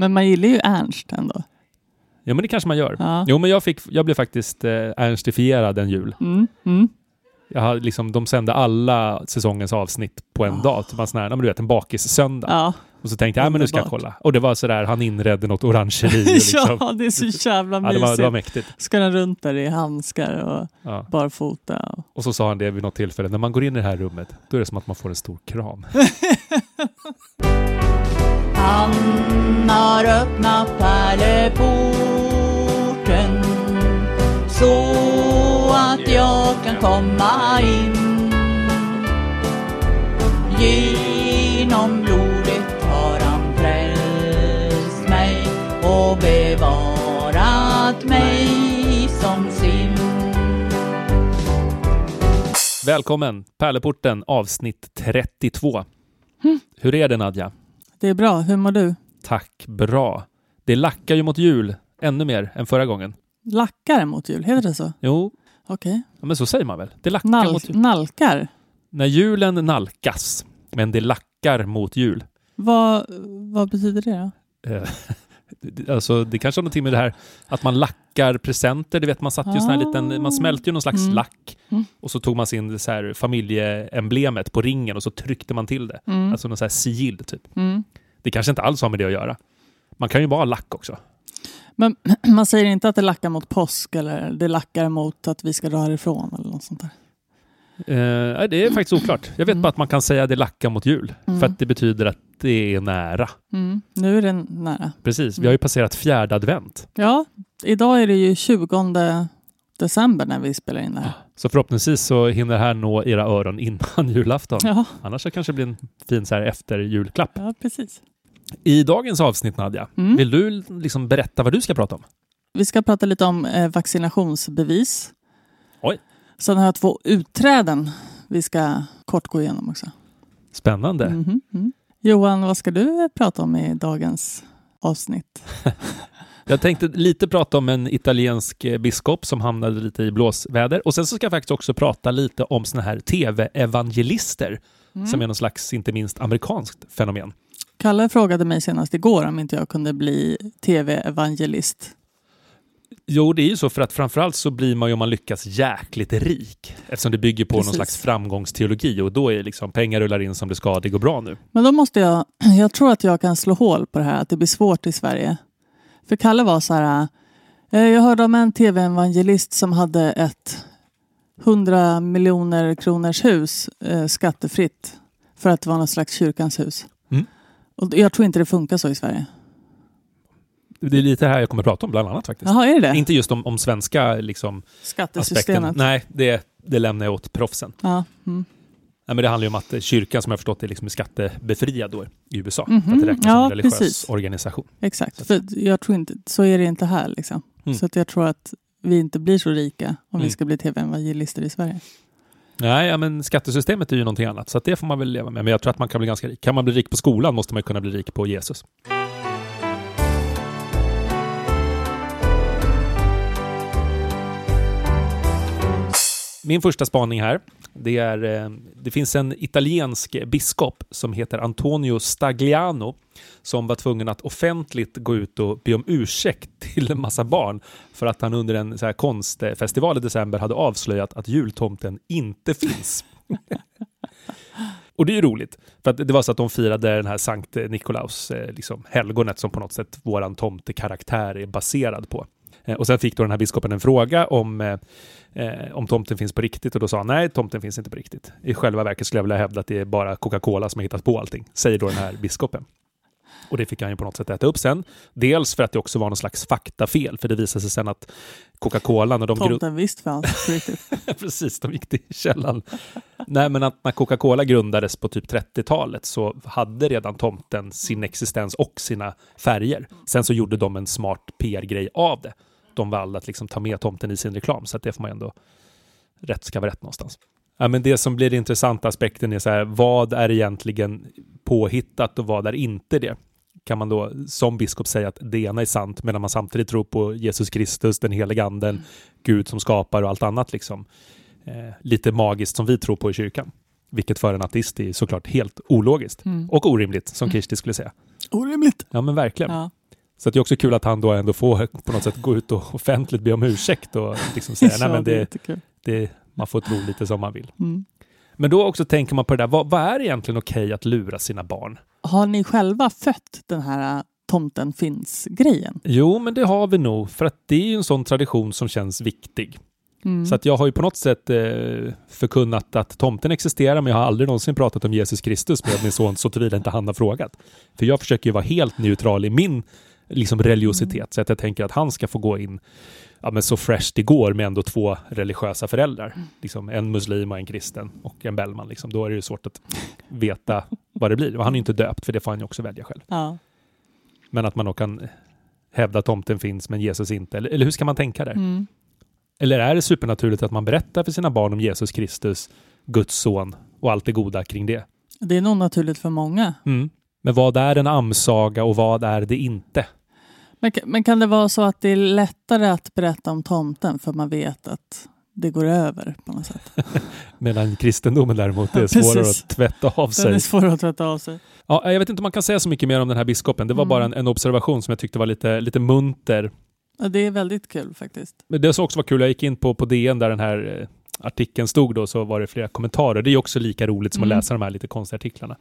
Men man gillar ju Ernst ändå. Ja, men det kanske man gör. Ja. Jo, men jag, fick, jag blev faktiskt eh, ernstifierad en jul. Mm, mm. Jag har liksom, de sände alla säsongens avsnitt på en Ah. dag. Det var sån här, ja, men du vet, en bakis-söndag. Ja. Och så tänkte jag, ja, men nu ska jag kolla. Och det var sådär, han inredde något orangeri. Liksom. ja, det är så jävla ja, mysigt. det, var, det var mäktigt. Ska den runt där i handskar och Ja. barfota. Och... Och så sa han det vid något tillfälle, när man går in i det här rummet, då är det som att man får en stor kram. Han har öppnat pärleporten så att jag kan komma in. Genom blodet har han frälst mig och bevarat mig som sin. Välkommen! Pärleporten avsnitt 32. Hur är det Nadja? Det är bra. Hur mår du? Tack, bra. Det lackar ju mot jul ännu mer än förra gången. Lackar mot jul, heter det så? Jo, Okej. ja, men så säger man väl? Det lackar Nal- mot jul. nalkar? När julen nalkas, men det lackar mot jul. Vad, vad betyder det då? Det- Alltså, det kanske har någonting med det här att man lackar presenter. Du vet, man satte ju Ah. liten, man smälte ju någon slags Mm. lack Mm. och så tog man sin så här familjeemblemet på ringen och så tryckte man till det. Mm. Alltså någon så här sigill typ. Mm. Det kanske inte alls har med det att göra. Man kan ju bara ha lack också. Men man säger inte att det lackar mot påsk eller det lackar mot att vi ska dra härifrån eller något sånt där. Eh, det är faktiskt oklart. Jag vet Mm. bara att man kan säga det lackar mot jul. För att det betyder att det är nära. Mm. Nu är det nära. Precis, vi har ju passerat fjärde advent. Ja, idag är det ju 20 december när vi spelar in det här. Så förhoppningsvis så hinner det här nå era öron innan julafton. Ja, Annars så kanske det blir en fin så här efter julklapp. ja precis. I dagens avsnitt Nadja, Mm. vill du liksom berätta vad du ska prata om? Vi ska prata lite om eh, vaccinationsbevis. Oj. Sen har jag två utträden vi ska kort gå igenom också. Spännande. Mhm, mm. Johan, vad ska du prata om i dagens avsnitt? Jag tänkte lite prata om en italiensk eh, biskop som hamnade lite i blåsväder. Och sen så ska jag faktiskt också prata lite om såna här tv-evangelister Mm. som är någon slags, inte minst amerikanskt fenomen. Kalle frågade mig senast igår om inte jag kunde bli tv-evangelist. Jo, det är ju så för att framförallt så blir man ju om man lyckas jäkligt rik. Eftersom det bygger på någon Precis. slags framgångsteologi och då är liksom pengar rullar in som det ska, det går bra nu. Men då måste jag, jag tror att jag kan slå hål på det här, att det blir svårt i Sverige. För Kalle var så här, eh, jag hörde om en tv-evangelist som hade ett 100 miljoner kronors hus eh, skattefritt för att det var någon slags kyrkans hus. Mm. Och jag tror inte det funkar så i Sverige. Det är lite det här jag kommer att prata om bland annat faktiskt. Jaha, är det? Inte just om, om svenska liksom, aspekten. Skattesystemet? Nej, det, det lämnar jag åt proffsen. Ja. Mm. Nej, men det handlar ju om att eh, kyrkan som jag har förstått är liksom skattebefriad då i USA. Mhm, För att det räknas ja, som en religiös precis. organisation. Exakt, för jag tror inte, så är det inte här. Liksom. Mm. Så att jag tror att vi inte blir så rika om vi Mm. ska bli tv-evangelister i Sverige. Nej, ja, men skattesystemet är ju någonting annat, så det får man väl leva med. Men jag tror att man kan bli ganska rik. Kan man bli rik på skolan måste man kunna bli rik på Jesus. Min första spaning här, det är, eh, det finns en italiensk biskop som heter Antonio Stagliano som var tvungen att offentligt gå ut och be om ursäkt till en massa barn för att han under en så här konstfestival i december hade avslöjat att jultomten inte finns. Och det är ju roligt, för att det var så att de firade den här Sankt Nikolaus, eh, liksom helgonet som på något sätt våran tomtekaraktär är baserad på. Eh, och sen fick då den här biskopen en fråga om, eh, eh, om tomten finns på riktigt och då sa han nej, tomten finns inte på riktigt. I själva verket skulle jag vilja hävda att det är bara Coca-Cola som har hittat på allting, säger då den här biskopen. Och det fick han ju på något sätt äta upp sen. Dels för att det också var någon slags faktafel, för det visade sig sen att Coca-Cola, när de Tomten visst fanns på riktigt. Precis, de gick till källan. Nej, men att när Coca-Cola grundades på typ 30-talet så hade redan tomten sin existens och sina färger. Sen så gjorde de en smart PR-grej av det. De valde att liksom ta med tomten i sin reklam, så att det får man ändå... Rätt ska vara rätt någonstans. Ja, men det som blir den intressanta aspekten är så här, vad är egentligen påhittat och vad är inte det? Kan man då som biskop säga att det ena är sant medan man samtidigt tror på Jesus Kristus, den helige anden, Gud som skapar och allt annat liksom eh, lite magiskt som vi tror på i kyrkan. Vilket för en ateist är såklart helt ologiskt. Mm. Och orimligt, som Mm. Kirsti skulle säga. Orimligt. Ja, men verkligen. Ja. Så att det är också kul att han då ändå får på något sätt gå ut och offentligt be om ursäkt och liksom säga nej men det det, man får tro lite som man vill. Mm. Men då också tänker man på det där, vad, vad är egentligen okej att lura sina barn? Har ni själva fött den här äh, tomten finns-grejen? Jo, men det har vi nog, för att det är ju en sån tradition som känns viktig. Mm. Så att jag har ju på något sätt eh, förkunnat att tomten existerar, men jag har aldrig någonsin pratat om Jesus Kristus med min son så tillvida inte han har frågat. För jag försöker ju vara helt neutral i min liksom, religiositet, Mm. så att jag tänker att han ska få gå in ja, men så fresh det går med ändå två religiösa föräldrar. Mm. Liksom en muslim och en kristen och en Bellman. Liksom. Då är det ju svårt att veta vad det blir. Och han är ju inte döpt, för det får han ju också välja själv. ja. Men att man då kan hävda att tomten finns men Jesus inte. Eller, eller hur ska man tänka där? Mm. Eller är det supernaturligt att man berättar för sina barn om Jesus Kristus, Guds son och allt det goda kring det? Det är nog naturligt för många. Mm. Men vad är en amsaga och vad är det inte? Men, men kan det vara så att det är lättare att berätta om tomten för man vet att det går över på något sätt? Medan kristendomen däremot är svårare att tvätta av Den sig. är svår att tvätta av sig. Ja, jag vet inte om man kan säga så mycket mer om den här biskopen. Det var Mm. bara en, en observation som jag tyckte var lite, lite munter. Ja, det är väldigt kul faktiskt. Men det som också var kul, jag gick in på, på DN där den här eh, artikeln stod då, så var det flera kommentarer. Det är också lika roligt som Mm. att läsa de här lite konstiga artiklarna.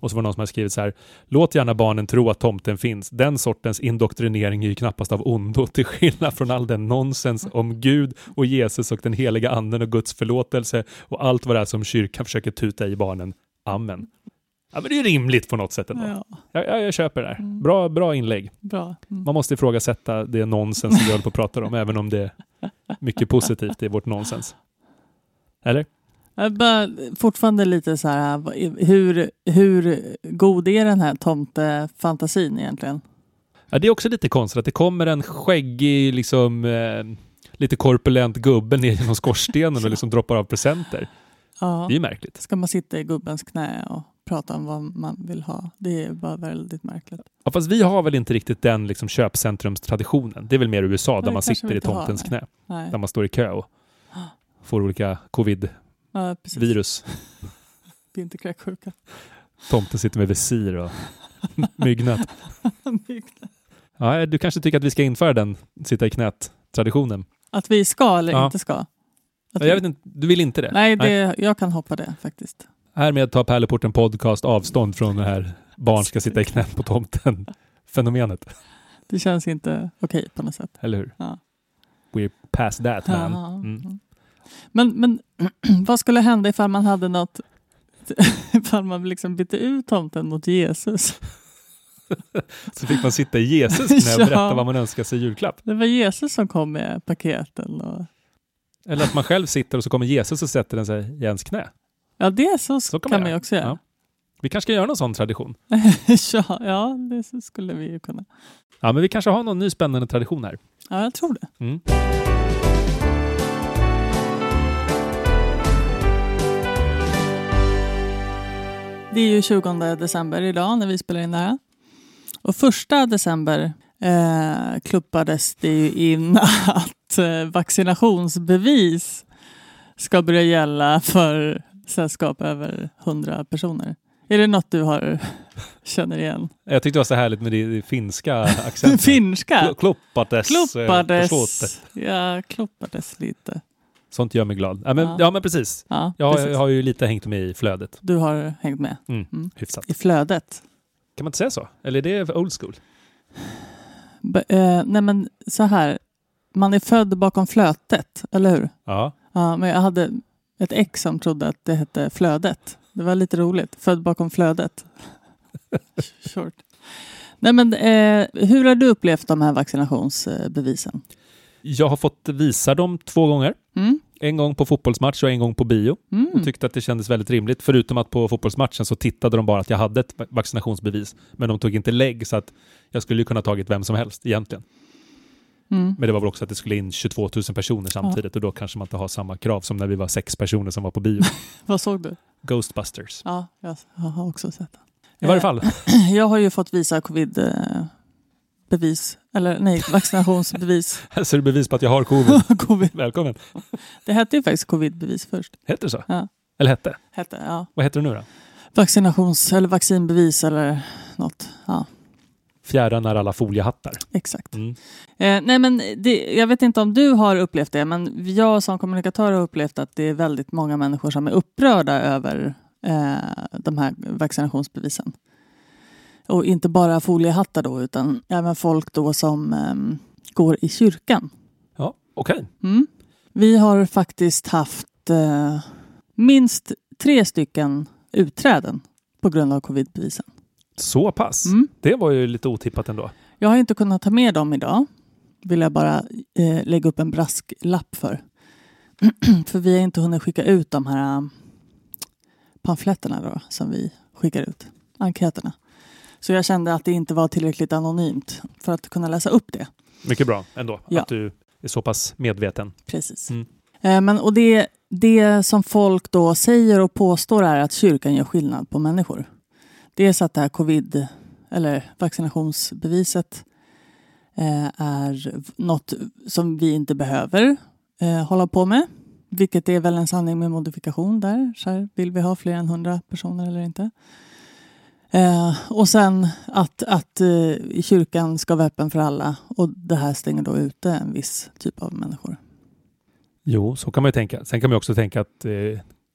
Och så var det någon som hade skrivit så här, låt gärna barnen tro att tomten finns. Den sortens indoktrinering är ju knappast av ondo, till skillnad från all den nonsens om Gud och Jesus och den heliga anden och Guds förlåtelse och allt vad det är som kyrkan försöker tuta i barnen. Amen. Ja, men det är rimligt på något sätt ändå. Ja, Jag, jag, jag köper det här. Mm. Bra, bra inlägg. bra. Mm. Man måste ifrågasätta det nonsens som vi håller på att prata om, även om det är mycket positivt i vårt nonsens. Eller? Jag är bara fortfarande lite så här, hur, hur god är den här tomtefantasin egentligen? Ja, det är också lite konstigt att det kommer en skäggig, liksom, eh, lite korpulent gubbe ner genom skorstenen och liksom droppar av presenter. Ja. Det är ju märkligt. Ska man sitta i gubbens knä och prata om vad man vill ha? Det är bara väldigt märkligt. Ja, fast vi har väl inte riktigt den liksom, köpcentrumstraditionen. Det är väl mer USA där man sitter i tomtens knä. Nej. Där man står i kö och får olika covid-virus. Ja, precis. Vinterkräksjuka. Tomten sitter med visir och myggnät. Ja, du kanske tycker att vi ska införa den sitta i knät-traditionen? Att vi ska eller Ja. inte ska? Att Jag vet inte, du vill inte det? Nej, det, jag kan hoppa det faktiskt. Härmed tar Pärleporten Podcast avstånd från det här barn ska sitta i knät på tomten fenomenet. Det känns inte okej på något sätt. Eller hur? Ja. We're past that man. Ja. Mm. Men, men vad skulle hända ifall man hade något ifall man liksom bytte ut tomten mot Jesus? Så fick man sitta i Jesus knä och Ja. berätta vad man önskar sig i julklapp. Det var Jesus som kom med paketen. Och... Eller att man själv sitter och så kommer Jesus och sätter den sig i ens knä. Ja, det så, Så kan man man ju också göra. Vi kanske ska göra någon sån tradition. Ja, ja, det skulle vi ju kunna. Ja, men vi kanske har någon ny spännande tradition här. Ja, jag tror det. Mm. Det är ju 20 december idag när vi spelar in det här. Och första december eh, klubbades det ju in att eh, vaccinationsbevis ska börja gälla för sällskap över 100 personer. Är det något du har känner igen? Jag tyckte det var så härligt med det, det finska accentet. Finska? Kloppades. eh, Kloppades. försåtet. Ja, kloppades lite. Sånt gör mig glad. Ja, men, Ja. ja. men precis. Ja, Jag, precis. jag har ju lite hängt med i flödet. Du har hängt med Mm. Mm. Hyfsat. i flödet. Kan man inte säga så? Eller är det old school? B- eh, nej men så här, man är född bakom flötet, eller hur? Ja. Ja, men jag hade ett ex som trodde att det hette flödet. Det var lite roligt. Född bakom flödet. Short. Nej, men, eh, hur har du upplevt de här vaccinationsbevisen? Jag har fått visa dem två gånger. Mm? En gång på fotbollsmatch och en gång på bio. Mm. Och tyckte att det kändes väldigt rimligt. Förutom att på fotbollsmatchen så tittade de bara att jag hade ett va- vaccinationsbevis. Men de tog inte lägg så att jag skulle ju kunna tagit vem som helst egentligen. Mm. Men det var väl också att det skulle in 22 000 personer samtidigt och då kanske man inte har samma krav som när vi var sex personer som var på bio. Vad såg du? Ghostbusters. Ja, jag har också sett den. I varje Eh, fall. Jag har ju fått visa covid-bevis, eller nej, vaccinationsbevis. Här ser du bevis på att jag har covid. covid. Välkommen. Det hette ju faktiskt covid-bevis först. Heter det så? Ja. Eller hette? Hette, ja. Vad heter det nu då? Vaccinations eller vaccinbevis eller något. Ja. fjärran är alla foliehattar. Exakt. Mm. Eh, nej men det, jag vet inte om du har upplevt det, men jag som kommunikatör har upplevt att det är väldigt många människor som är upprörda över eh, de här vaccinationsbevisen. Och inte bara foliehattar då, utan även folk då som eh, går i kyrkan. Ja, okej. Mm. Vi har faktiskt haft eh, minst tre stycken utträden på grund av covidbevisen. Så pass. Mm. Det var ju lite otippat ändå. Jag har inte kunnat ta med dem idag. Vill jag bara eh, lägga upp en brasklapp för. för vi har inte hunnit skicka ut de här um, pamfletterna då, som vi skickar ut. Enkäterna. Så jag kände att det inte var tillräckligt anonymt för att kunna läsa upp det. Mycket bra ändå, Ja. att du är så pass medveten. Precis. Mm. Eh, men, och det, det som folk då säger och påstår är att kyrkan gör skillnad på människor. Dels att det här covid eller vaccinationsbeviset eh, är något som vi inte behöver eh, hålla på med. Vilket är väl en sanning med modifikation där. Så här, vill vi ha fler än 100 personer eller inte? Eh, och sen att, att eh, i kyrkan ska vara öppen för alla och det här stänger då ute en viss typ av människor. Jo, så kan man ju tänka. Sen kan man ju också tänka att eh,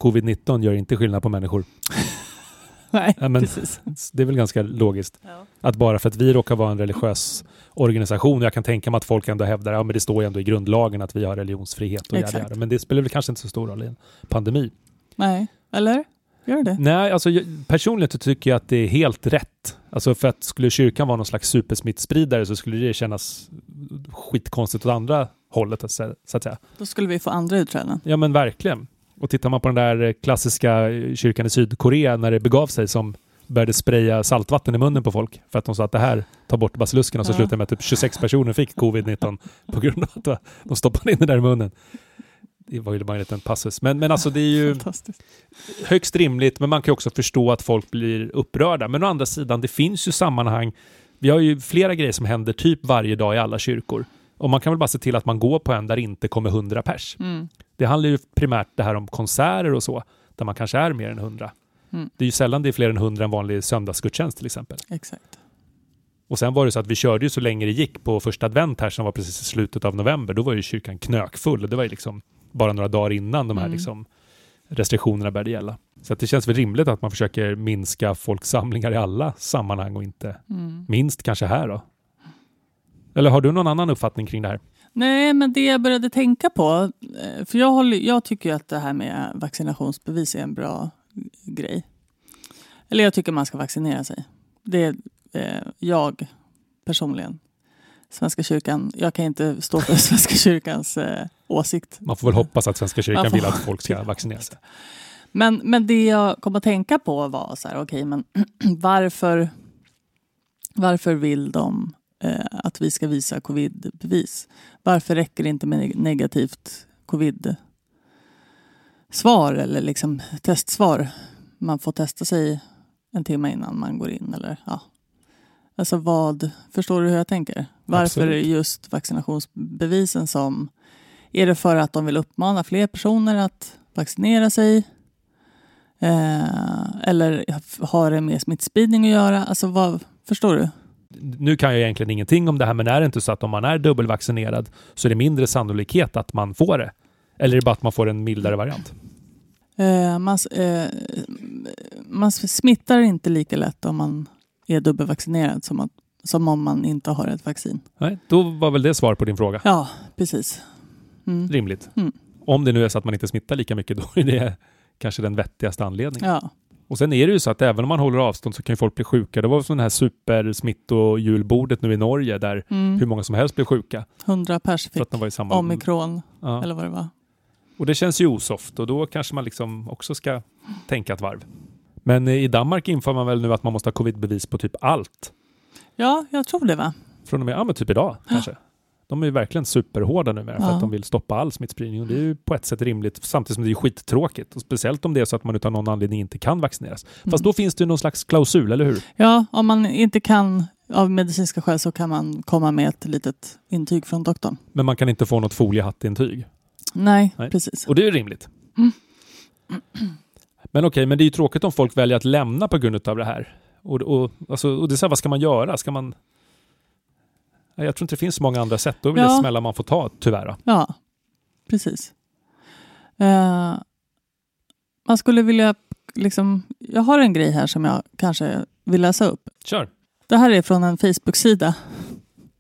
covid-19 gör inte skillnad på människor. Nej, Ja, men- precis. Det är väl ganska logiskt. Att bara för att vi råkar vara en religiös organisation, jag kan tänka mig att folk ändå hävdar, ja men det står ju ändå i grundlagen att vi har religionsfrihet och jada. Men det spelar väl kanske inte så stor roll i en pandemi. Nej, eller? Gör det? Nej, alltså personligen tycker jag att det är helt rätt. Alltså för att skulle kyrkan vara någon slags supersmittspridare så skulle det kännas skitkonstigt åt andra hållet så så att säga. Då skulle vi få andra utträden. Ja men verkligen. Och tittar man på den där klassiska kyrkan i Sydkorea när det begav sig som började spraya saltvatten i munnen på folk för att de sa att det här tar bort basilusken och så Ja. slutade med att typ 26 personer fick covid-19 på grund av att de stoppade in det där i munnen. Det var ju bara en liten passus. Men, men alltså det är ju högst rimligt, men man kan också förstå att folk blir upprörda. Men å andra sidan, det finns ju sammanhang. Vi har ju flera grejer som händer typ varje dag i alla kyrkor. Och man kan väl bara se till att man går på en där det inte kommer 100 pers. Mm. Det handlar ju primärt det här om konserter och så, där man kanske är mer än 100. Mm. Det är ju sällan det är fler än 100 en vanlig söndagsgudstjänst till exempel. Exakt. Och sen var det så att vi körde ju så länge det gick på första advent här som var precis i slutet av november. Då var ju kyrkan knökfull och det var ju liksom bara några dagar innan de här Mm. liksom restriktionerna började gälla. Så att det känns väl rimligt att man försöker minska folksamlingar i alla sammanhang och inte Mm. minst kanske här då. Eller har du någon annan uppfattning kring det här? Nej, men det jag började tänka på, eh, för jag, håller, jag tycker att det här med vaccinationsbevis är en bra grej. Eller jag tycker man ska vaccinera sig. Det är eh, jag personligen. Svenska kyrkan, jag kan inte stå för Svenska kyrkans eh, åsikt. Man får väl hoppas att Svenska kyrkan får- vill att folk ska vaccinera sig. Men, men det jag kom att tänka på var så här, okej, men varför, varför vill de eh, att vi ska visa covidbevis? Varför räcker det inte med neg- negativt covid-svar eller liksom testsvar? Man får testa sig en timme innan man går in eller ja. Alltså vad, förstår du hur jag tänker? Varför är det Absolut. just vaccinationsbevisen som, är det för att de vill uppmana fler personer att vaccinera sig? Eh, eller har det med smittspridning att göra? Alltså vad, förstår du? Nu kan jag egentligen ingenting om det här, men är det inte så att om man är dubbelvaccinerad så är det mindre sannolikhet att man får det? Eller är det bara att man får en mildare variant? Eh, man, eh, man smittar inte lika lätt om man är dubbelvaccinerad som, att, som om man inte har ett vaccin. Nej, då var väl det svar på din fråga. Ja, precis. Mm. Rimligt. Mm. Om det nu är så att man inte smittar lika mycket, då är det kanske den vettigaste anledningen. Ja, Och sen är det ju så att även om man håller avstånd så kan ju folk bli sjuka. Det var sån här supersmittojulbordet nu i Norge där mm. hur många som helst blev sjuka 100 pers fick var i samma... omikron Ja. eller vad det var. Och det känns ju osoft och då kanske man liksom också ska tänka ett varv. Men i Danmark inför man väl nu att man måste ha covidbevis på typ allt. Ja, jag tror det va? Från och med, ja men typ idag kanske. De är ju verkligen superhårda numera för Ja. att de vill stoppa all smittspridning och det är ju på ett sätt rimligt samtidigt som det är skittråkigt. Och speciellt om det är så att man utan någon anledning inte kan vaccineras. Fast Mm. då finns det ju någon slags klausul, eller hur? Ja, om man inte kan av medicinska skäl så kan man komma med ett litet intyg från doktorn. Men man kan inte få något foliehattintyg. Nej, Nej. precis. Och det är ju rimligt. Mm. Men okej, men det är ju tråkigt om folk väljer att lämna på grund av det här. Och, och, alltså, och det är så här, vad ska man göra? Ska man Jag tror inte det finns så många andra sätt. Då är väl Ja. det smällar man får ta, tyvärr. Ja, precis. Eh, man skulle vilja, liksom, jag har en grej här som jag kanske vill läsa upp. Kör! Det här är från en Facebook-sida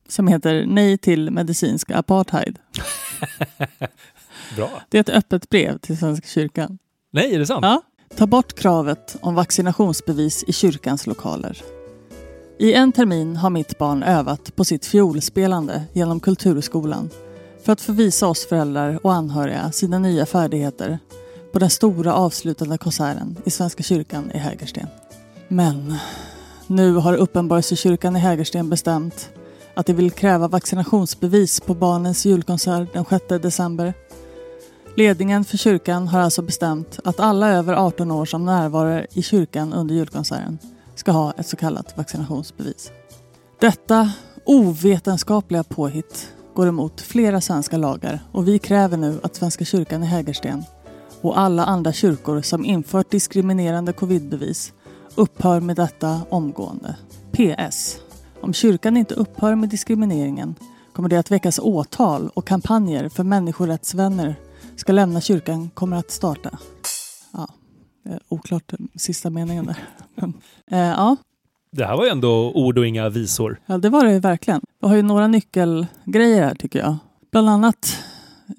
som heter Nej till medicinsk apartheid. Bra. Det är ett öppet brev till Svenska kyrkan. Nej, är det sant? Ja. Ta bort kravet om vaccinationsbevis i kyrkans lokaler. I en termin har mitt barn övat på sitt fiolspelande genom Kulturskolan för att få visa oss föräldrar och anhöriga sina nya färdigheter på den stora avslutande konserten i Svenska kyrkan i Hägersten. Men nu har Uppenbarelsekyrkan i Hägersten bestämt att de vill kräva vaccinationsbevis på barnens julkonsert den 6 december. Ledningen för kyrkan har alltså bestämt att alla över 18 år som närvarar i kyrkan under julkonserten ska ha ett så kallat vaccinationsbevis. Detta ovetenskapliga påhitt går emot flera svenska lagar och vi kräver nu att Svenska kyrkan i Hägersten och alla andra kyrkor som infört diskriminerande covidbevis upphör med detta omgående. PS. Om kyrkan inte upphör med diskrimineringen kommer det att väckas åtal och kampanjer för människorättsvänner ska lämna kyrkan kommer att starta. Ja, oklart sista meningen där. Men, eh, ja, Det här var ju ändå ord och inga visor. ja, det var det verkligen. Vi har ju några nyckelgrejer här tycker jag. Bland annat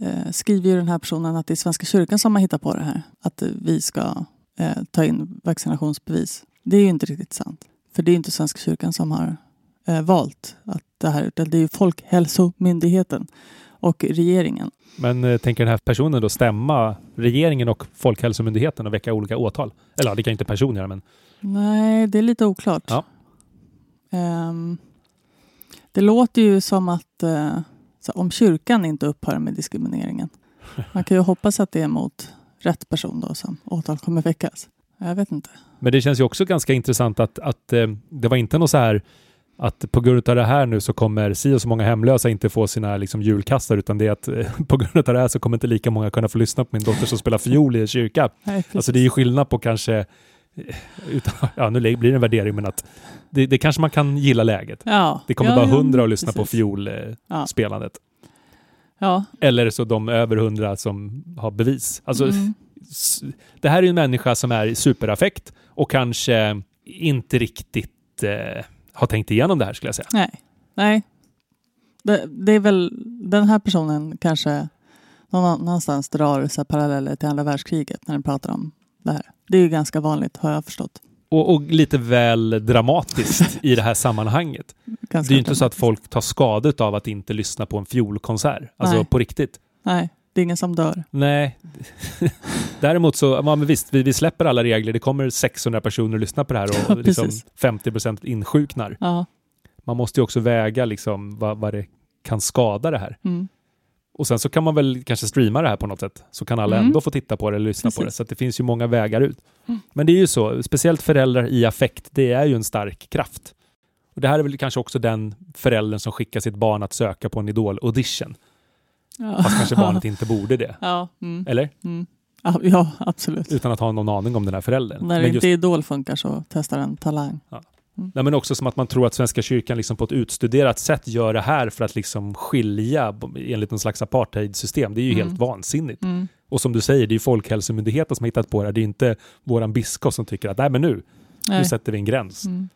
eh, skriver ju den här personen att det är Svenska kyrkan som har hittat på det här. Att vi ska eh, ta in vaccinationsbevis. Det är ju inte riktigt sant. För det är inte Svenska kyrkan som har eh, valt att det här, utan det är ju Folkhälsomyndigheten och regeringen. Men eh, tänker den här personen då stämma regeringen och Folkhälsomyndigheten och väcka olika åtal? Eller ja, det kan inte personen göra, men Nej, det är lite oklart. Ja. Ehm, det låter ju som att så om kyrkan inte upphör med diskrimineringen. Man kan ju hoppas att det är mot rätt person då som åtal kommer väckas. Jag vet inte. Men det känns ju också ganska intressant att, att eh, det var inte något så här att på grund av det här nu så kommer si och så många hemlösa inte få sina liksom, julkastar utan det är att eh, på grund av det här så kommer inte lika många kunna få lyssna på min dotter som spelar fiol i en kyrka. Nej. Alltså det är ju skillnad på kanske, eh, utan, ja nu blir det en värdering men att det, det kanske man kan gilla läget. ja. Det kommer ja, bara hundra att lyssna på precis. fiolspelandet. Ja. Eller så de över hundra som har bevis. Alltså, Mm. det här är en människa som är i superaffekt och kanske inte riktigt eh, har tänkt igenom det här skulle jag säga. Nej. Nej. Det, det är väl den här personen kanske någon, någonstans drar så paralleller till andra världskriget när den pratar om det här. Det är ju ganska vanligt har jag förstått. Och, och lite väl dramatiskt i det här sammanhanget. Ganska Det är ju inte så att folk tar skada av att inte lyssna på en fiolkonsert. Alltså Nej. på riktigt. Nej, det är ingen som dör. Nej. Däremot så, ja, men visst, vi, vi släpper alla regler. Det kommer 600 personer att lyssna på det här och liksom precis. 50% insjuknar. Ja. Man måste ju också väga liksom vad, vad det kan skada det här. Mm. Och sen så kan man väl kanske streama det här på något sätt. Så kan alla Mm. ändå få titta på det eller lyssna på det. Precis. Så det finns ju många vägar ut. Mm. Men det är ju så, speciellt föräldrar i affekt, det är ju en stark kraft. Och det här är väl kanske också den föräldern som skickar sitt barn att söka på en Idol-audition. Ja. Fast kanske barnet inte borde det. Ja, mm. Eller? Mm. Ja, ja, absolut. Utan att ha någon aning om den här föräldern. När Men, just, inte Idol funkar så testar en talang. nej, men också som att man tror att Svenska kyrkan liksom på ett utstuderat sätt gör det här för att liksom skilja enligt någon slags apartheidsystem. Det är ju Mm. helt vansinnigt. Mm. Och som du säger, det är ju Folkhälsomyndigheten som har hittat på det här. Det är inte våran biskop som tycker att nej men nu, nu Nej. sätter vi en gräns. Mm.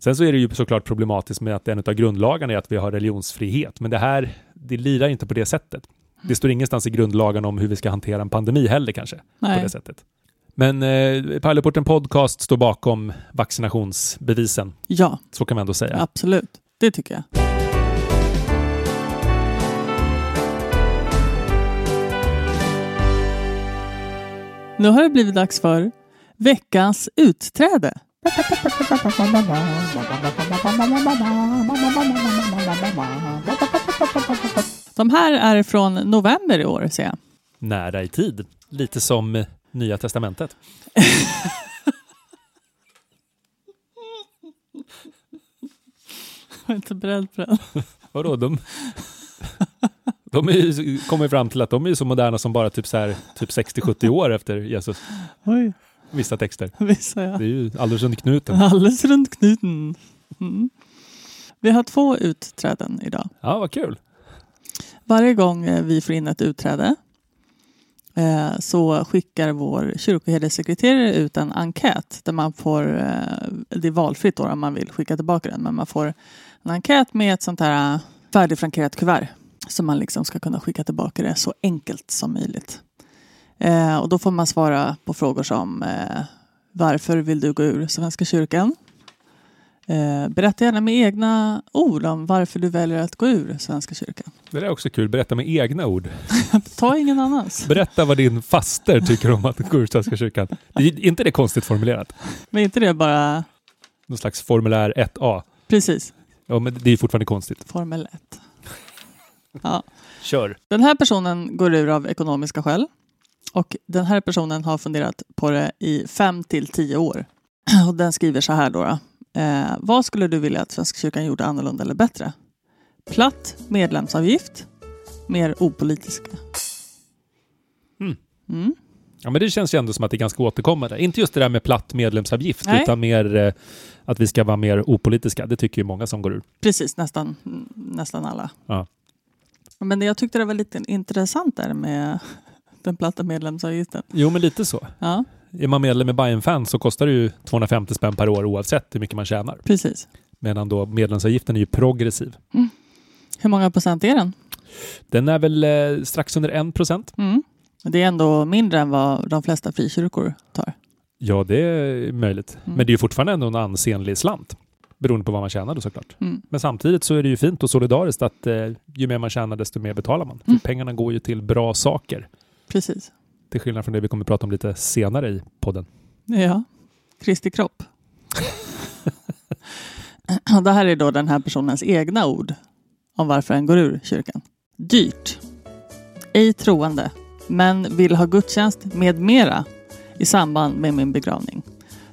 Sen så är det ju såklart problematiskt med att en av grundlagarna är att vi har religionsfrihet. Men det här, det lirar inte på det sättet. Det står ingenstans i grundlagen om hur vi ska hantera en pandemi heller kanske. På Nej. det sättet. Men eh, Pärleporten Podcast står bakom vaccinationsbevisen. Ja, Så kan man ändå säga. absolut. Det tycker jag. Nu har det blivit dags för veckans utträde. De här är från november i år ser jag. Nära i tid. Lite som Nya Testamentet. Jag är inte beredd på den. Vadå? De, de ju, kommer fram till att de är så moderna som bara typ, så här, typ 60-70 år efter Jesus. Oj, Vissa texter. visar jag. Det är ju alldeles runt knuten. Alldeles runt knuten. Mm. Vi har två utträden idag. Ja, vad kul. Varje gång eh, vi får in ett utträde eh, så skickar vår kyrkoherdesekreterare ut en enkät där man får, eh, det är valfritt då om man vill skicka tillbaka den, men man får en enkät med ett sånt här färdigfrankerat kuvert som man liksom ska kunna skicka tillbaka det så enkelt som möjligt. Och då får man svara på frågor som varför vill du gå ur Svenska kyrkan? Eh, berätta gärna med egna ord om varför du väljer att gå ur Svenska kyrkan. Det är också kul. Berätta med egna ord. Ta ingen annans. Berätta vad din faster tycker om att gå ur Svenska kyrkan. Det är inte det konstigt formulerat? Men inte det bara... Någon slags formulär 1A. Precis. Ja, men det är fortfarande konstigt. Formel 1. Ja. Kör. Den här personen går ur av ekonomiska skäl. Och den här personen har funderat på det i fem till tio år. Och den skriver så här då. då. Eh, vad skulle du vilja att Svenska kyrkan gjorde annorlunda eller bättre? Platt medlemsavgift, mer opolitiska. Mm. Mm. Ja, men det känns ju ändå som att det är ganska återkommande. Inte just det där med platt medlemsavgift, Nej. utan mer eh, att vi ska vara mer opolitiska. Det tycker ju många som går ur. Precis, nästan, nästan alla. Ja. Men jag tyckte det var lite intressant där med den platta medlemsavgiften. Jo, men lite så. Ja, Är man medlem i Bayern Fan så kostar det ju 250 spänn per år oavsett hur mycket man tjänar. precis. Medan då medlemsavgiften är ju progressiv. Hur många procent är den? Den är väl eh, strax under 1 procent. Mm. Det är ändå mindre än vad de flesta frikyrkor tar. Ja, det är möjligt. Mm. Men det är ju fortfarande ändå en ansenlig slant. Beroende på vad man tjänar då såklart. Mm. Men samtidigt så är det ju fint och solidariskt att eh, ju mer man tjänar desto mer betalar man. Mm. pengarna går ju till bra saker. Precis. Till skillnad från det vi kommer att prata om lite senare i podden. Ja, Kristi kropp. Det här är då den här personens egna ord om varför en går ur kyrkan. Dyrt. Ej troende, men vill ha gudstjänst med mera i samband med min begravning.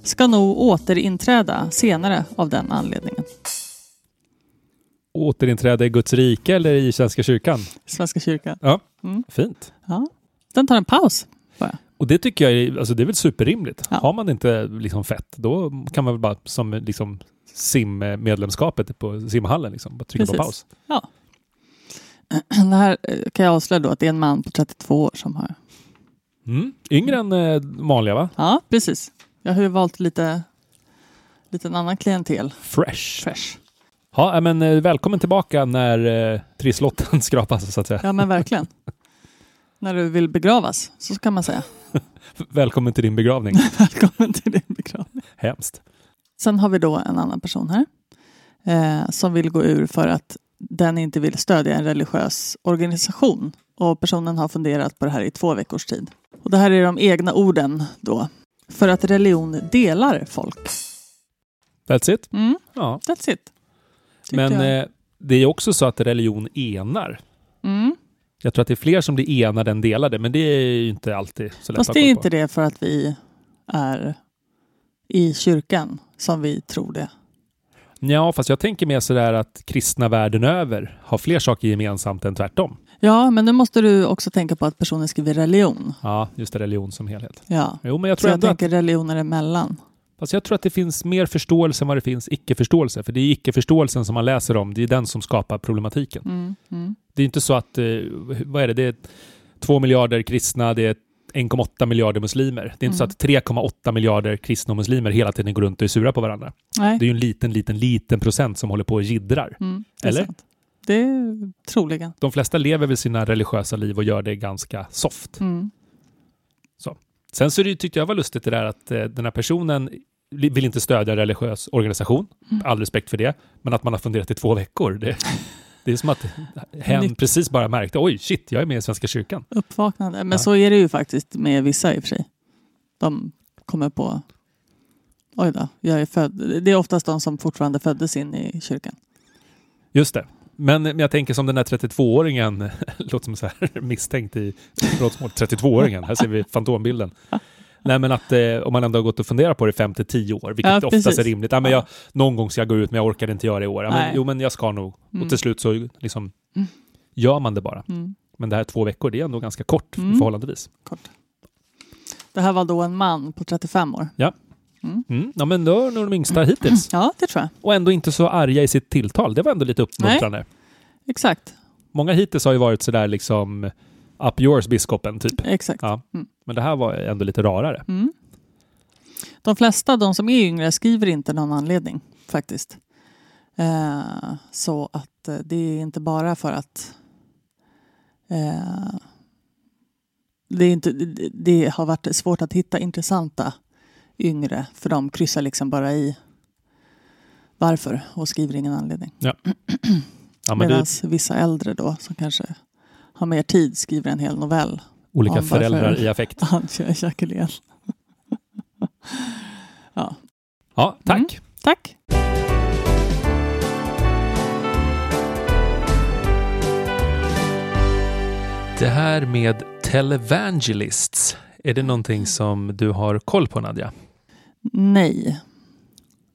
Ska nog återinträda senare av den anledningen. Återinträde i Guds rike eller i Svenska kyrkan? Svenska kyrkan. Ja, Mm. fint. Ja. Den tar en paus. Och det tycker jag är, alltså det är väl superrimligt. Ja. Har man inte liksom fett, då kan man väl bara som liksom simmedlemskapet på simhallen liksom, bara trycka på Precis. paus. Det här eh, kan jag avslöja då att det är en man på 32 år som har Mm. Yngre än eh, vanliga va? Ja, precis. Jag har ju valt lite, lite en annan klientel. Fresh. Fresh. Ja, men eh, välkommen tillbaka när eh, trisslotten skrapas så att säga. Ja, men verkligen. När du vill begravas, så kan man säga. Välkommen till din begravning. Välkommen till din begravning. Hemskt. Sen har vi då en annan person här eh, som vill gå ur för att den inte vill stödja en religiös organisation. Och personen har funderat på det här i två veckors tid. Och det här är de egna orden då. För att religion delar folk. That's it. Mm, Ja. that's it. Tyckte Men eh, det är också så att religion enar. Mm. Jag tror att det är fler som blir enade än delade, men det är ju inte alltid så lätt Fast att det är inte det för att vi är i kyrkan som vi tror det. Ja, fast jag tänker mer sådär att kristna världen över har fler saker gemensamt än tvärtom. Ja, men nu måste du också tänka på att personen skriver religion. Ja, just det, religion som helhet. Ja, Jo, men jag så tror jag ändå att, tänker religioner emellan. Fast jag tror att det finns mer förståelse än vad det finns icke-förståelse. För det är icke-förståelsen som man läser om, det är den som skapar problematiken. Mm, mm. Det är inte så att, eh, vad är det, det är två miljarder kristna, det är 1,8 miljarder muslimer. Det är inte så Mm. att 3,8 miljarder kristna och muslimer hela tiden går runt och är sura på varandra. Nej, Det är ju en liten, liten, liten procent som håller på och jiddrar. mm, det är Eller? sant. Det är troligen. De flesta lever väl sina religiösa liv och gör det ganska soft. Mm. Sen så det, tyckte jag var lustigt det där att eh, den här personen vill inte stödja religiös organisation. Mm. All respekt för det. Men att man har funderat i två veckor. Det, det är som att hen precis bara märkte oj shit, jag är med i Svenska kyrkan. Uppvaknande. Men Ja. så är det ju faktiskt med vissa i och för sig. De kommer på Oj då, jag är född. Det är oftast de som fortfarande föddes in i kyrkan. Just det. Men men jag tänker som den där 32-åringen, låter som så här misstänkt i brottsmål, 32-åringen, här ser vi fantombilden. Nej men att eh, om man ändå har gått och funderat på det 5 till 10 år, vilket Ja, oftast precis. är rimligt. Ja, men Ja. jag, någon gång ska jag gå ut men jag orkar inte göra det i år. Ja, men, Nej. jo men jag ska nog. Mm. Och till slut så liksom Mm. gör man det bara. Mm, Men det här två veckor, det är ändå ganska kort Mm. förhållandevis. kort. Det här var då en man på 35 år. Ja. Mm. Mm. Ja, men då är nog de yngsta hittills. Ja, det tror jag. Och ändå inte så arga i sitt tilltal. Det var ändå lite uppmuntrande. Exakt. Många hittills har ju varit sådär liksom up yours biskopen typ. Exakt. Ja. Mm. Men det här var ändå lite rarare. Mm. De flesta, de som är yngre, skriver inte någon anledning faktiskt. Eh, så att eh, det är inte bara för att eh, det, inte, det, det har varit svårt att hitta intressanta yngre för de kryssar liksom bara i varför och skriver ingen anledning. Ja, men Medan vissa äldre då som kanske har mer tid skriver en hel novell. olika föräldrar i affekt. Han kör Jacqueline. ja, Ja, tack. Mm. tack. Det här med televangelists, är det någonting som du har koll på Nadja? Nej,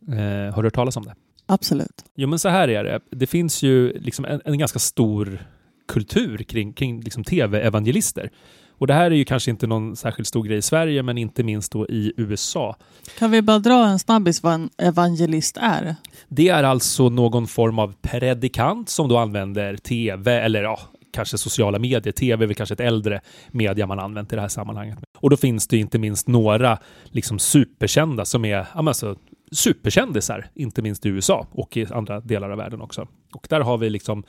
Eh, har du hört talas om det? absolut. Jo, men så här är det. Det finns ju liksom en, en ganska stor kultur kring, kring liksom tv-evangelister. Och det här är ju kanske inte någon särskilt stor grej i Sverige, men inte minst då i USA. Kan vi bara dra en snabbis vad en evangelist är? Det är alltså någon form av predikant som då använder tv eller ja, kanske sociala medier. Tv är väl kanske ett äldre media man använt i det här sammanhanget. Och då finns det inte minst några liksom superkända som är alltså, superkändisar, inte minst i USA och i andra delar av världen också. Och där har vi liksom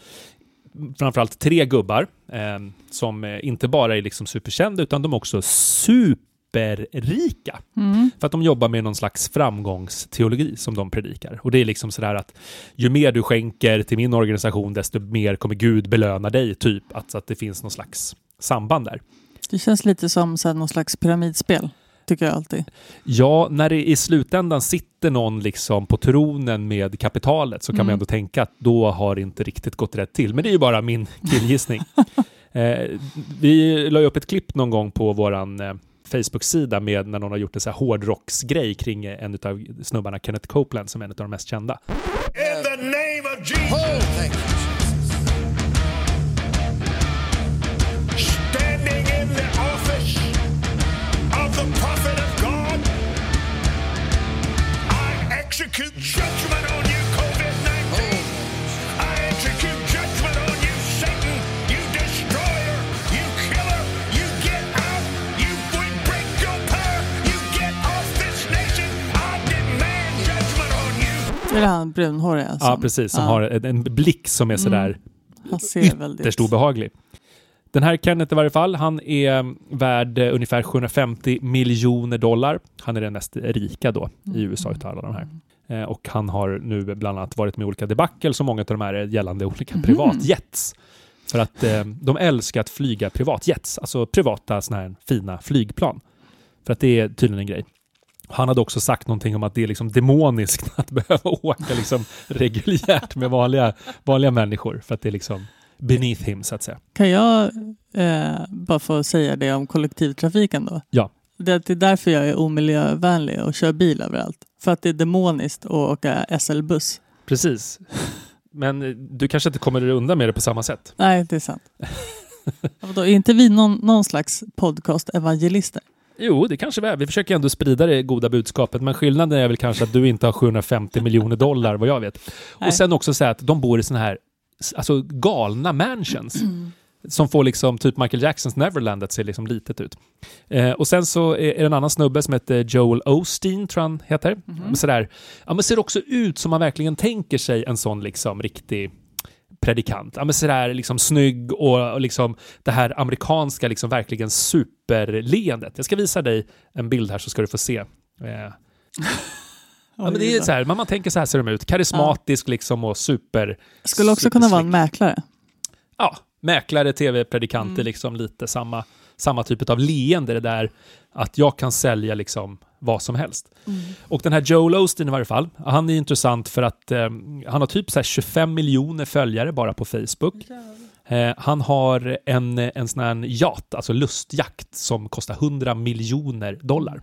framförallt tre gubbar eh, som eh, inte bara är liksom superkända utan de är också superrika. Mm. För att de jobbar med någon slags framgångsteologi som de predikar. Och det är liksom sådär att ju mer du skänker till min organisation desto mer kommer Gud belöna dig, typ. Att, att det finns någon slags samband där. Det känns lite som så här, någon slags pyramidspel, tycker jag alltid. Ja, när det i slutändan sitter någon liksom på tronen med kapitalet så kan Mm. man ändå tänka att då har det inte riktigt gått rätt till. Men det är ju bara min killgissning. eh, vi la ju upp ett klipp någon gång på våran eh, Facebook-sida med när någon har gjort en så här hårdrocksgrej kring eh, en av snubbarna, Kenneth Copeland, som är en av de mest kända. In the name of Jesus. Oh, execute judgment on you, COVID 19. I execute judgment on you, Satan, you destroyer, you killer. You get out, you we break your power, you get off this nation. I demand judgment on you. Är det han brunhåriga? Ja, precis. Som ja, har en, en blick som är sådär han ser väldigt... ytterst obehaglig. Den här Kenneth i varje fall, han är värd ungefär 750 miljoner dollar. Han är den mest rika då i USA utav alla de här. Eh, och han har nu bland annat varit med i olika debacle som många av de här är gällande olika privatjets. För att eh, de älskar att flyga privatjets, alltså privata såna här fina flygplan. För att det är tydligen en grej. Han hade också sagt någonting om att det är liksom demoniskt att behöva åka liksom reguljärt med vanliga, vanliga människor. För att det är liksom beneath him, så att säga. Kan jag eh, bara få säga det om kollektivtrafiken då? Ja. Det, det är därför jag är omiljövännlig och kör bil överallt. För att det är demoniskt att åka SL-buss. Precis. Men du kanske inte kommer undan med det på samma sätt. Nej, det är sant. Vadå, är inte vi någon, någon slags podcast-evangelister? Jo, det kanske vi är. Vi försöker ändå sprida det goda budskapet, men skillnaden är väl kanske att du inte har 750 miljoner dollar, vad jag vet. Nej. Och sen också säga att de bor i såna här alltså galna mansions. Som får liksom typ Michael Jacksons Neverland att se liksom litet ut. Eh, och sen så är är det en annan snubbe som heter Joel Osteen, tror han heter. Men Sådär, ja men ser också ut som man verkligen tänker sig en sån liksom riktig predikant. Ja men sådär liksom snygg och, och liksom det här amerikanska liksom verkligen superleendet. Jag ska visa dig en bild här så ska du få se. Eh, ja, men det är så här, man, man tänker så här ser de ut. Karismatisk liksom och super... Skulle också kunna vara en mäklare. Ja, mäklare, tv-predikanter, liksom lite samma, samma typ av leende. Det där att jag kan sälja liksom vad som helst. Och den här Joel Osteen i varje fall, han är intressant för att eh, han har typ så här 25 miljoner följare bara på Facebook. Eh, han har en, en sån här yacht, alltså lustjakt, som kostar 100 miljoner dollar.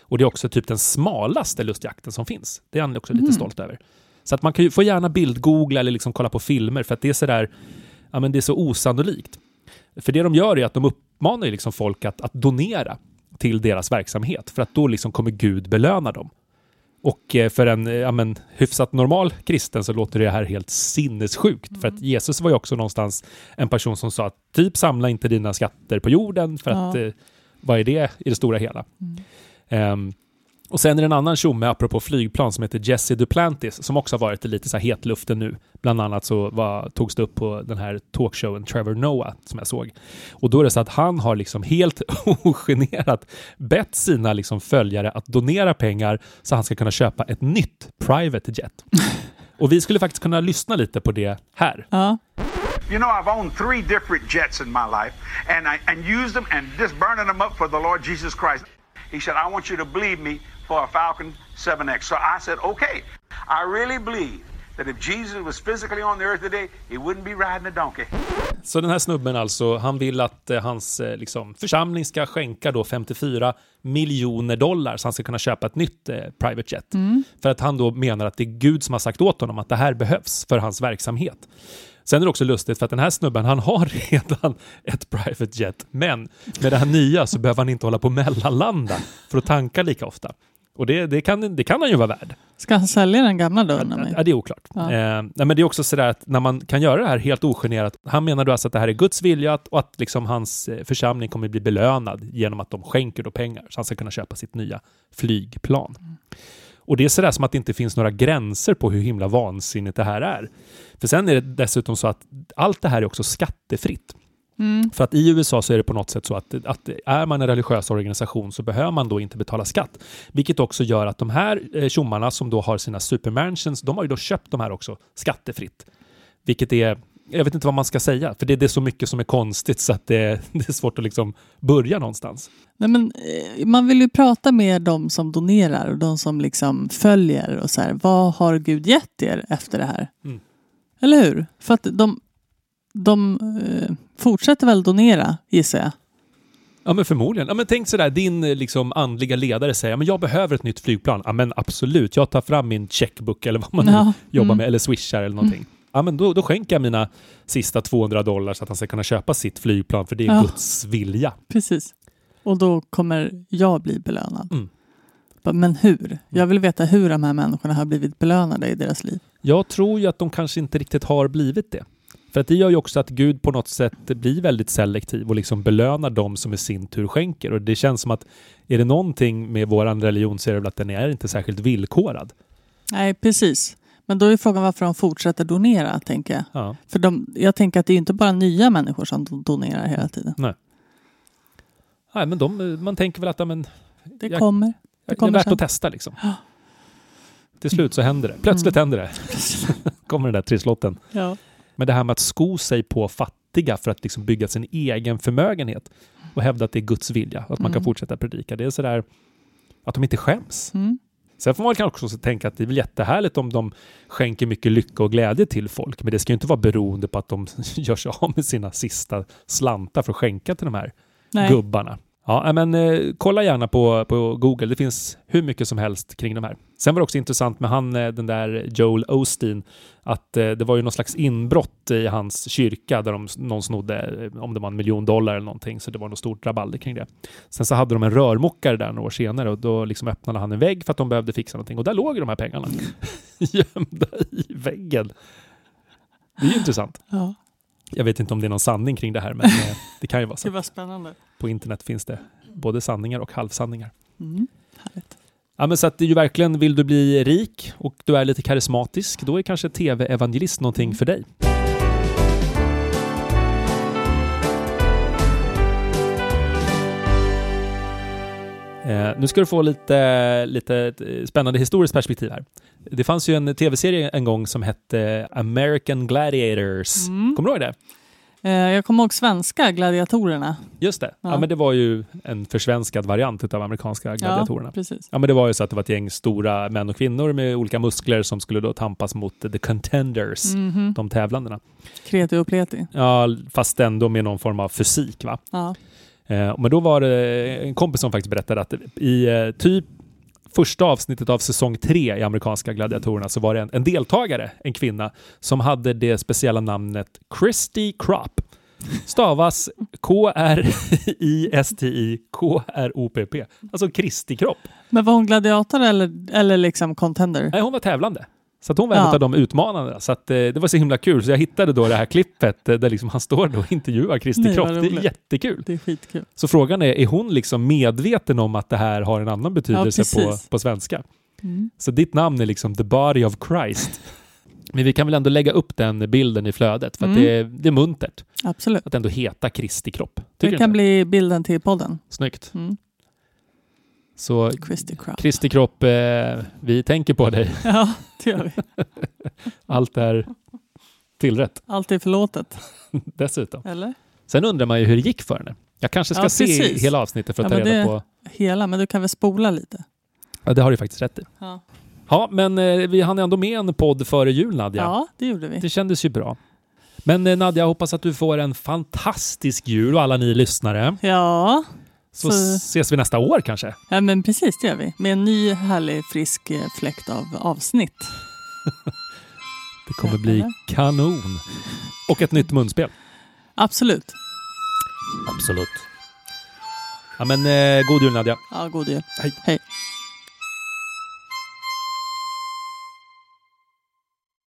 Och det är också typ den smalaste lustjakten som finns. Det är han också lite stolt över. Så att man kan ju, får gärna bildgoogla eller liksom kolla på filmer för att det är sådär, ja men det är så osannolikt. För det de gör är att de uppmanar liksom folk att, att donera till deras verksamhet för att då liksom kommer Gud belöna dem. Och eh, för en ja, men, hyfsat normal kristen så låter det här helt sinnessjukt. För att Jesus var ju också någonstans en person som sa att typ samla inte dina skatter på jorden för att Ja. eh, vad är det i det stora hela? Ehm, och sen är det en annan tjomme apropå flygplan som heter Jesse Duplantis som också har varit i lite så här hetluften nu. Bland annat så var, togs det upp på den här talkshowen Trevor Noah som jag såg. Och då är det så att han har liksom helt ogenerat bett sina liksom följare att donera pengar så han ska kunna köpa ett nytt private jet. Och vi skulle faktiskt kunna lyssna lite på det här. Ja. You know, I've owned three different jets in my life, and I and used them and just burning them up for the Lord Jesus Christ. He said, "I want you to believe me for a Falcon 7X." So I said, "Okay." I really believe that if Jesus was physically on the earth today, he wouldn't be riding a donkey. Så den här snubben alltså, han vill att eh, hans eh, liksom, församling ska skänka då 54 miljoner dollar så han ska kunna köpa ett nytt eh, private jet. För att han då menar att det är Gud som har sagt åt honom att det här behövs för hans verksamhet. Sen är det också lustigt för att den här snubben, han har redan ett private jet, men med det här nya så behöver han inte hålla på och mellanlanda för att tanka lika ofta. Och det, det, kan, det kan han ju vara värd. Ska han sälja den gamla då? ju? Ja, det är oklart. Ja. Eh, men det är också sådär att när man kan göra det här helt ogenerat. Han menar då alltså att det här är Guds vilja och att liksom hans eh, församling kommer bli belönad genom att de skänker då pengar så han ska kunna köpa sitt nya flygplan. Och det är sådär som att det inte finns några gränser på hur himla vansinnigt det här är. För sen är det dessutom så att allt det här är också skattefritt. För att i USA så är det på något sätt så att, att är man en religiös organisation så behöver man då inte betala skatt. Vilket också gör att de här eh, tjommarna som då har sina supermansions, de har ju då köpt de här också skattefritt. Vilket är, jag vet inte vad man ska säga, för det, det är så mycket som är konstigt så att det, det är svårt att liksom börja någonstans. Nej, men, eh, man vill ju prata med de som donerar och de som liksom följer och så här, vad har Gud gett er efter det här? Mm. Eller hur? För att de, de eh, fortsätter väl donera, gissar jag. Ja men förmodligen. Ja, men tänk sådär, din eh, liksom, andliga ledare säger men jag behöver ett nytt flygplan. Ja men absolut, jag tar fram min checkbook eller vad man nu Ja, jobbar mm. med, eller swishar eller någonting. Ja men då, då skänker jag mina sista 200 dollar så att han ska kunna köpa sitt flygplan för det är Ja. Guds vilja. Precis. Och då kommer jag bli belönad. Mm. Men hur? Jag vill veta hur de här människorna har blivit belönade i deras liv. Jag tror ju att de kanske inte riktigt har blivit det. För att det gör ju också att Gud på något sätt blir väldigt selektiv och liksom belönar dem som i sin tur skänker. Och det känns som att är det någonting med våran religion så är det väl att den är inte särskilt villkorad. Nej, precis. Men då är frågan varför de fortsätter donera, tänker jag. Ja. För de, jag tänker att det är inte bara nya människor som do- donerar hela tiden. Nej, men de, man tänker väl att ja, men, Det Jag- kommer. det Det är kommer värt sen. att testa liksom. Till slut så händer det. Plötsligt händer det. kommer den där trisslotten. Ja. Men det här med att sko sig på fattiga för att liksom bygga sin egen förmögenhet och hävda att det är Guds vilja, att man kan Mm. fortsätta predika. Det är sådär att de inte skäms. Mm. Sen får man kanske också tänka att det är väl jättehärligt om de skänker mycket lycka och glädje till folk, men det ska ju inte vara beroende på att de gör sig av med sina sista slantar för att skänka till de här Nej. gubbarna. Ja, nej, men eh, kolla gärna på, på Google. Det finns hur mycket som helst kring de här. Sen var det också intressant med han, eh, den där Joel Osteen, att eh, det var ju någon slags inbrott i hans kyrka där de, någon snodde, eh, om det var en miljon dollar eller någonting, så det var något stort rabalder kring det. Sen så hade de en rörmokare där några år senare och då liksom öppnade han en vägg för att de behövde fixa någonting och där låg de här pengarna gömda i väggen. Det är ju intressant. Ja. Jag vet inte om det är någon sanning kring det här, men eh, det kan ju vara så. Det var spännande. På internet finns det både sanningar och halvsanningar. Mm. Härligt. Ja, men så att det är ju verkligen, vill du bli rik och du är lite karismatisk, då är kanske tv-evangelist någonting för dig. Eh, nu ska du få lite, lite eh, spännande historiskt perspektiv här. Det fanns ju en tv-serie en gång som hette American Gladiators. Mm. Kommer du ihåg det? Eh, jag kommer ihåg svenska gladiatorerna. Just det. Ja. Ja. men det var ju en försvenskad variant av amerikanska gladiatorerna. Ja, precis. Ja, men det var ju så att det var ett gäng stora män och kvinnor med olika muskler som skulle då tampas mot the contenders, Mhm. de tävlandena. Kreti och pleti. Ja, fast ändå med någon form av fysik. Va? Ja. Eh, men då var det en kompis som faktiskt berättade att i eh, typ första avsnittet av säsong tre i amerikanska gladiatorerna så var det en, en deltagare, en kvinna, som hade det speciella namnet Christy Crop. Stavas K-R-I-S-T-I K-R-O-P-P. Alltså Kristi kropp. Men var hon gladiator eller, eller liksom contender? Nej, hon var tävlande. Så hon var en Ja. av de utmanarna. Så att, eh, det var så himla kul. Så jag hittade då det här klippet eh, där liksom han står då och intervjuar Kristi kropp. Det är jättekul. Det är skitkul. Så frågan är, är hon liksom medveten om att det här har en annan betydelse på, precis. på svenska? Mm. Så ditt namn är liksom the body of Christ. Men vi kan väl ändå lägga upp den bilden i flödet för Mm. det, är, det är muntert Absolut. att ändå heta Kristi kropp. Tycker Det kan bli bilden till podden. Snyggt. Mm. Så Christy Crop. Kristi kropp, eh, vi tänker på dig. Ja, det gör vi. Allt är tillrätt Allt är förlåtet. dessutom. Eller? Sen undrar man ju hur det gick för henne. Jag kanske ska Ja, se hela avsnittet för att Ja, ta reda på... Hela, men du kan väl spola lite? Ja, det har du faktiskt rätt i. Ja, Ja, men eh, vi hann ändå med en podd före jul, Nadja. ja det gjorde vi. Det kändes ju bra. Men eh, Nadja, jag hoppas att du får en fantastisk jul och alla ni lyssnare. Ja, Så, Så- ses vi nästa år kanske. ja, men precis det gör vi. Med en ny härlig frisk eh, fläkt av avsnitt. Det kommer bli kanon. Och ett nytt munspel. Absolut. Absolut. Ja, men eh, god jul Nadja. Ja, god jul. Hej. Hej.